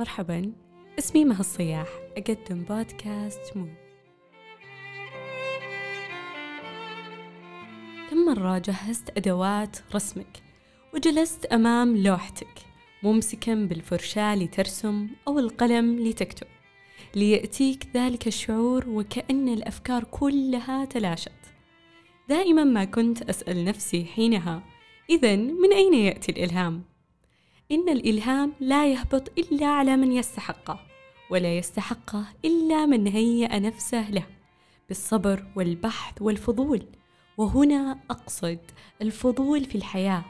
مرحبا اسمي مها الصياح أقدم بودكاست مود كم مرة جهزت أدوات رسمك وجلست أمام لوحتك ممسكا بالفرشاة لترسم أو القلم لتكتب ليأتيك ذلك الشعور وكأن الأفكار كلها تلاشت دائما ما كنت أسأل نفسي حينها إذا من أين يأتي الإلهام؟ إن الإلهام لا يهبط إلا على من يستحقه ولا يستحقه إلا من هيأ نفسه له بالصبر والبحث والفضول. وهنا أقصد الفضول في الحياة.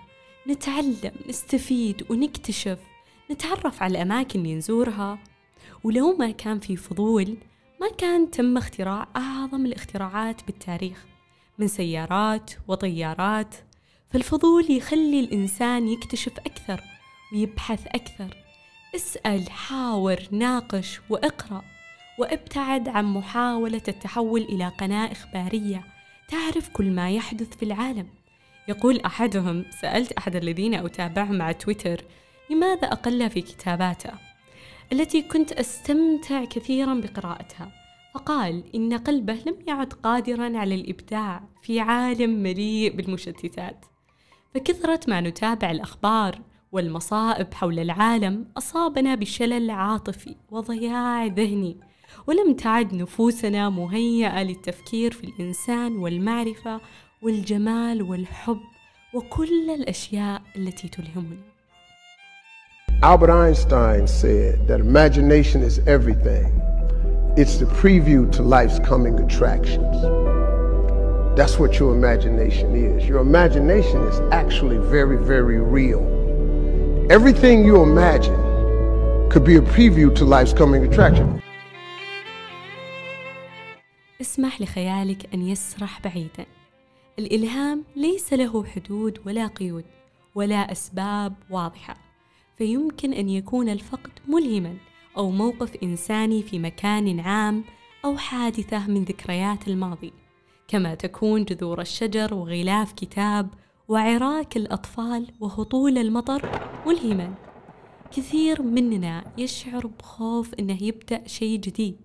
نتعلم نستفيد ونكتشف نتعرف على الأماكن اللي نزورها ولو ما كان في فضول ما كان تم اختراع أعظم الاختراعات بالتاريخ. من سيارات وطيارات. فالفضول يخلي الإنسان يكتشف أكثر. ويبحث أكثر. اسأل حاور ناقش وإقرأ وابتعد عن محاولة التحول إلى قناة إخبارية تعرف كل ما يحدث في العالم. يقول أحدهم سألت أحد الذين أتابعهم على تويتر لماذا أقل في كتاباته؟ التي كنت أستمتع كثيرا بقراءتها. فقال إن قلبه لم يعد قادرا على الإبداع في عالم مليء بالمشتتات. فكثرة ما نتابع الأخبار. والمصائب حول العالم أصابنا بشلل عاطفي وضياع ذهني ولم تعد نفوسنا مهيئة للتفكير في الإنسان والمعرفة والجمال والحب وكل الأشياء التي تلهمنا Albert Einstein said that imagination is everything. It's the preview to life's coming attractions. That's what your imagination is. Your imagination is actually very, very real. Everything you imagine could be a preview to life's coming attraction. اسمح لخيالك أن يسرح بعيدا الإلهام ليس له حدود ولا قيود ولا أسباب واضحة فيمكن أن يكون الفقد ملهما أو موقف إنساني في مكان عام أو حادثة من ذكريات الماضي كما تكون جذور الشجر وغلاف كتاب وعراك الأطفال وهطول المطر ملهما كثير مننا يشعر بخوف أنه يبدأ شيء جديد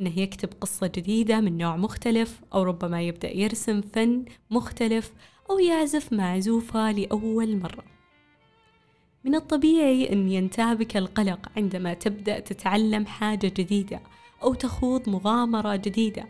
أنه يكتب قصة جديدة من نوع مختلف أو ربما يبدأ يرسم فن مختلف أو يعزف معزوفة لأول مرة. من الطبيعي أن ينتابك القلق عندما تبدأ تتعلم حاجة جديدة أو تخوض مغامرة جديدة.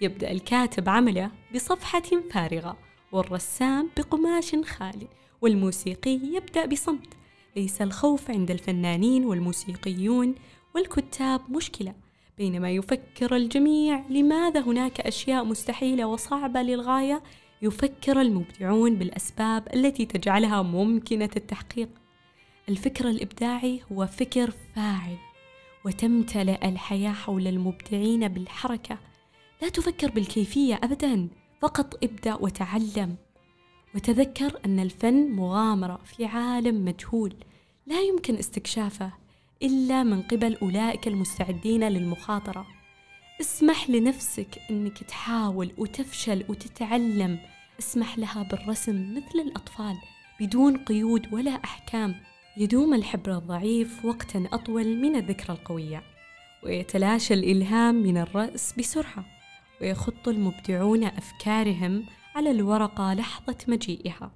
يبدأ الكاتب عمله بصفحة فارغة. والرسام بقماش خالي والموسيقي يبدأ بصمت. ليس الخوف عند الفنانين والموسيقيون والكتاب مشكلة بينما يفكر الجميع لماذا هناك أشياء مستحيلة وصعبة للغاية يفكر المبدعون بالأسباب التي تجعلها ممكنة التحقيق. الفكر الإبداعي هو فكر فاعل وتمتلئ الحياة حول المبدعين بالحركة. لا تفكر بالكيفية أبدا. فقط ابدأ وتعلم. وتذكر أن الفن مغامرة في عالم مجهول لا يمكن استكشافه إلا من قبل أولئك المستعدين للمخاطرة. اسمح لنفسك أنك تحاول وتفشل وتتعلم. اسمح لها بالرسم مثل الأطفال بدون قيود ولا أحكام. يدوم الحبر الضعيف وقتا أطول من الذكرى القوية. ويتلاشى الإلهام من الرأس بسرعة. ويخط المبدعون أفكارهم على الورقة لحظة مجيئها.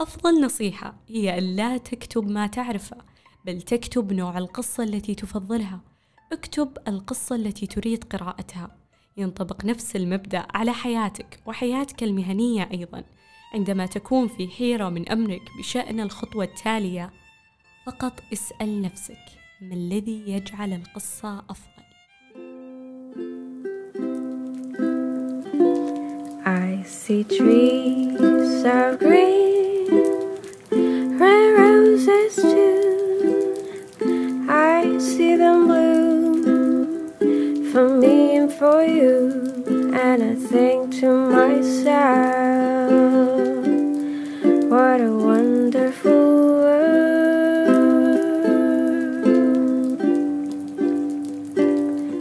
أفضل نصيحة هي أن لا تكتب ما تعرفه بل تكتب نوع القصة التي تفضلها. اكتب القصة التي تريد قراءتها. ينطبق نفس المبدأ على حياتك وحياتك المهنية أيضا. عندما تكون في حيرة من أمرك بشأن الخطوة التالية فقط اسأل نفسك ما الذي يجعل القصة أفضل؟ See trees of green, red roses too. I see them bloom for me and for you, and I think to myself, what a wonderful world.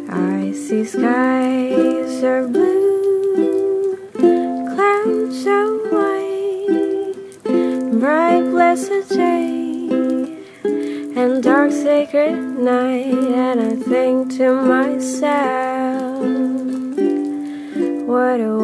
I see skies are blue, bright blessed day, and dark sacred night, and I think to myself, what a